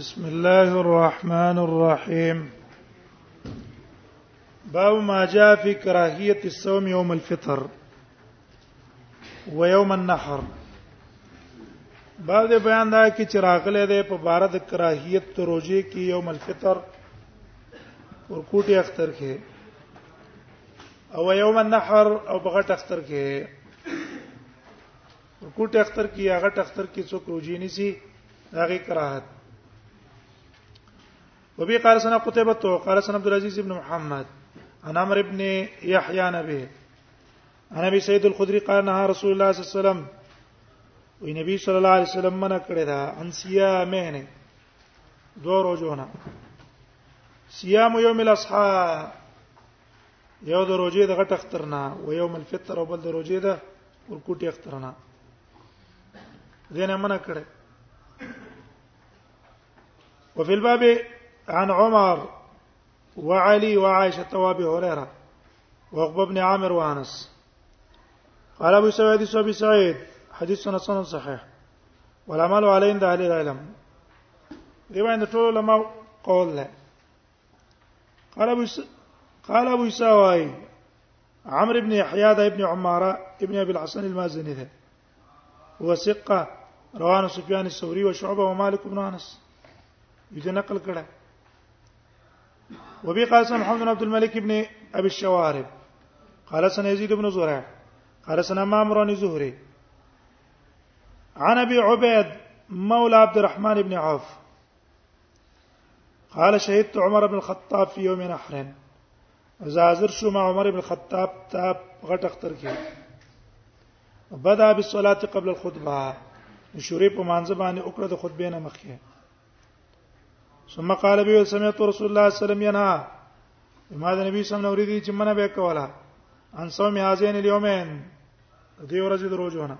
بسم الله الرحمن الرحيم. باب ما جاء في كراهية الصوم يوم الفطر ويوم النحر. بعد بیان دا کی چراغله ده په بار د کراهیت روزه کې یوم الفطر ور کوټي اختر کې او یوم النحر او بغټ اختر کې ور کوټي اختر کې هغه اختر کې څوک روزي نيسي هغه کراهت وبي قال ثنا قتيبة قال ثنا عبد العزيز بن محمد عن عمرو بن يحيى عن ابيه عن ابي سعيد الخدري قال نهى رسول الله صلى الله عليه وسلم وي نبی صلی الله علیه وسلم منع کړی دا عن صيامين دوه روزونه صيام يوم الاضحى یو د روزې د غټ اخترنا او یوم الفطر او بل د روزې د ورکوټي اخترنا. دینه منع کړی وفي الباب عن عمر وعلي وعائشة وابي هريرة وعقبة بن عامر وأنس. قال أبو سعيد أبي سعيد حديث حسن صحيح. والعمل عليه عند أهل العلم. دی باندې ټول علماء قول له قال أبو س... قال أبو سواي عمرو بن يحيى ده ابن عمارة ابن أبي الحسن المازني ده. هو ثقة روان سفيان الثوري وشعبة ومالك بن أنس. یې نقل وبي قال سن محمد بن عبد الملك بن أبي الشوارب. قال سن يزيد بن زرع. قال سن مامر زهري. عن أبي عبيد مولى عبد الرحمن بن عوف. قال شهدت عمر بن الخطاب في يوم نحر. زازر شو مع عمر بن الخطاب تاب غټ اختر کې بدا بالصلاة قبل الخطبة. شوري په مانځ باندې وکړه د خطبې نه ثم قال بي سمعت رسول الله صلى الله عليه وسلم ينهى. ما د نبی صلی الله علیه وسلم چې منه به کوله ان صوم هذين اليومين دې ورځې د روزونه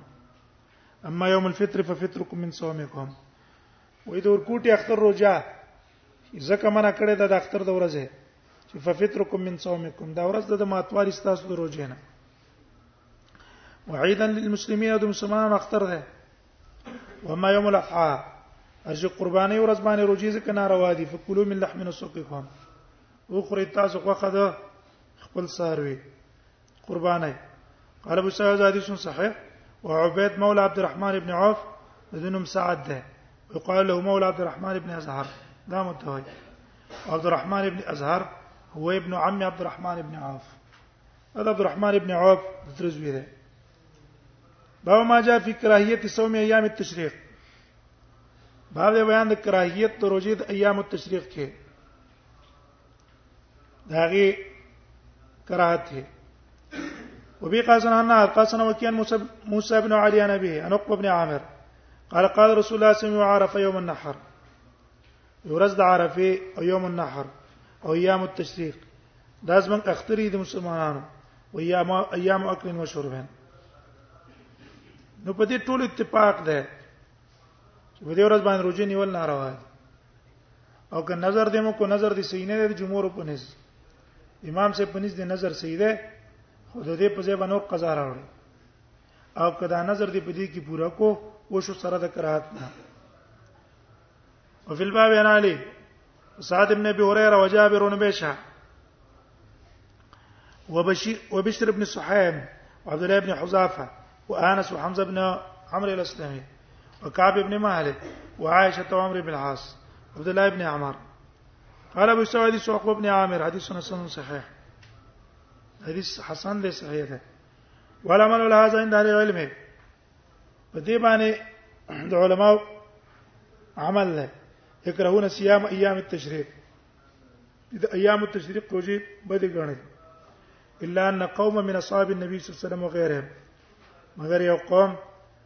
اما يوم الفطر ففطركم من صومكم. وې د ورکوټي اختر روزه ځکه منه کړې ده د اختر د ورځې چې ففطركم من صومكم دا ورځ د ماتوالي ستاسو د روزې نه وعيدا للمسلمين د مسلمانانو اختر ده. وما يوم الاضحى ارجه قرباني ورځ باندې روزي ځکه ناروا دي فکلوا من لحم نسقكم أو خوري تاسو خوخه ده خپل ساروي قرباني قال ابو سعيد حديث صحيح وعبيد مولى عبد الرحمن بن عوف ذنم سعد ده ويقال له مولى عبد الرحمن بن ازهر. ده متوي عبد الرحمن بن ازهر هو ابن عم عبد الرحمن بن عوف. هذا عبد الرحمن بن عوف ترزوي ده باب ما جاء في كراهيه صوم أيام التشريق باب بیان د کراهیت د روزې د ایام التشریق کې. داغي کراهت ہے وبي قاسنا عنا قاسنا وكيان موسى بن علي عن ابيه عن عقبه بن عامر. قال قال رسول الله صلى الله عليه وسلم يوم النحر. يرز عرفه او يوم النحر او ايام التشريق دا زمن اختري د مسلمانانو. و ايام ايام اكل وشرب نو په دې ټول اتفاق ده چې په دې ورځ باندې روزي نیول ناروا دي. او که نظر دې مو کو نظر دې صحیح نه دی جمهور په نس. امام سے پنځ دې نظر صحیح ده خود دې په ځای باندې قضا راوړي. او کدا نظر دې په دې کې پورا کو و شو سره د کراهت نه. وفي الباب عن علي سعد بن ابي هريره وجابر بن بشع وبشير وبشر بن صحيم وعبد الله بن حذافه وانس وحمزه بن عمرو الاسلمي وكعب بن مالك وعائشة وعمر بن العاص عبد الله بن عمر. قال أبو سعيد سوق بن عامر حديث حسن صحيح. حديث حسن له صحيح. ده والعمل له هذا عند العلم. بدي باندې د علماء عمل له. يكرهون صيام أيام التشريق. إذا أيام التشريق روزي بدي غني إلا أن قوم من أصحاب النبي صلى الله عليه وسلم وغيرهم. مگر یو قوم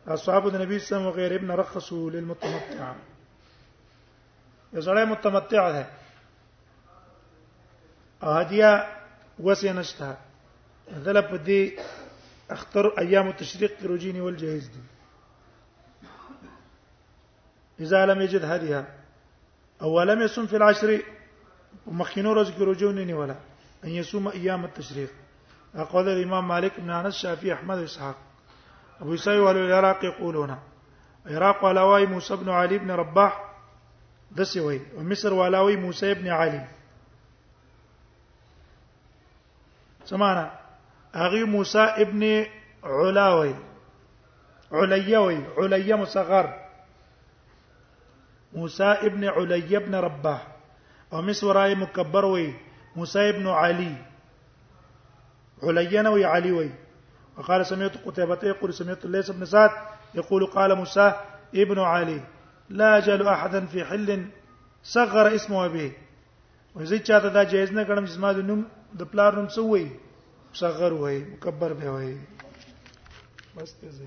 أصحاب النبي صلى الله عليه وسلم وغيرهم رخصوا للمتمتع. یزړې متمتع ده. هدیه وسه نشته دله په دې أختر أيام التشريق روجيني والجهيز دي. إذا لم يجد هديها أو لم يصم في العشر ومخينو روز کې ولا أن يصوم أيام التشريق. اقوال الإمام مالك بن أنس الشافعي أحمد إسحاق. ابو يسوي والعراق يقولون. عراق ولواي موسى بن علي بن رباح. دسی وای أو مصر والاوي موسی ابن علي. سمانا أغي موسی ابن علاوي. عليوي علي مصغر. موسى ابن علي ابن رباه أو مسوراي مكبر وي. موسى ابن علي. علينا وي علي وي. وقال سمعت قتيبة يقول سمعت الليث بن سعد يقول قال موسى ابن علي لا اجل احدا في حل صغر اسمه به وزي چاته دا جایز نه کړم چې زما د نوم د پلار نوم څه وای صغر وای مکبر به وای بس ته زه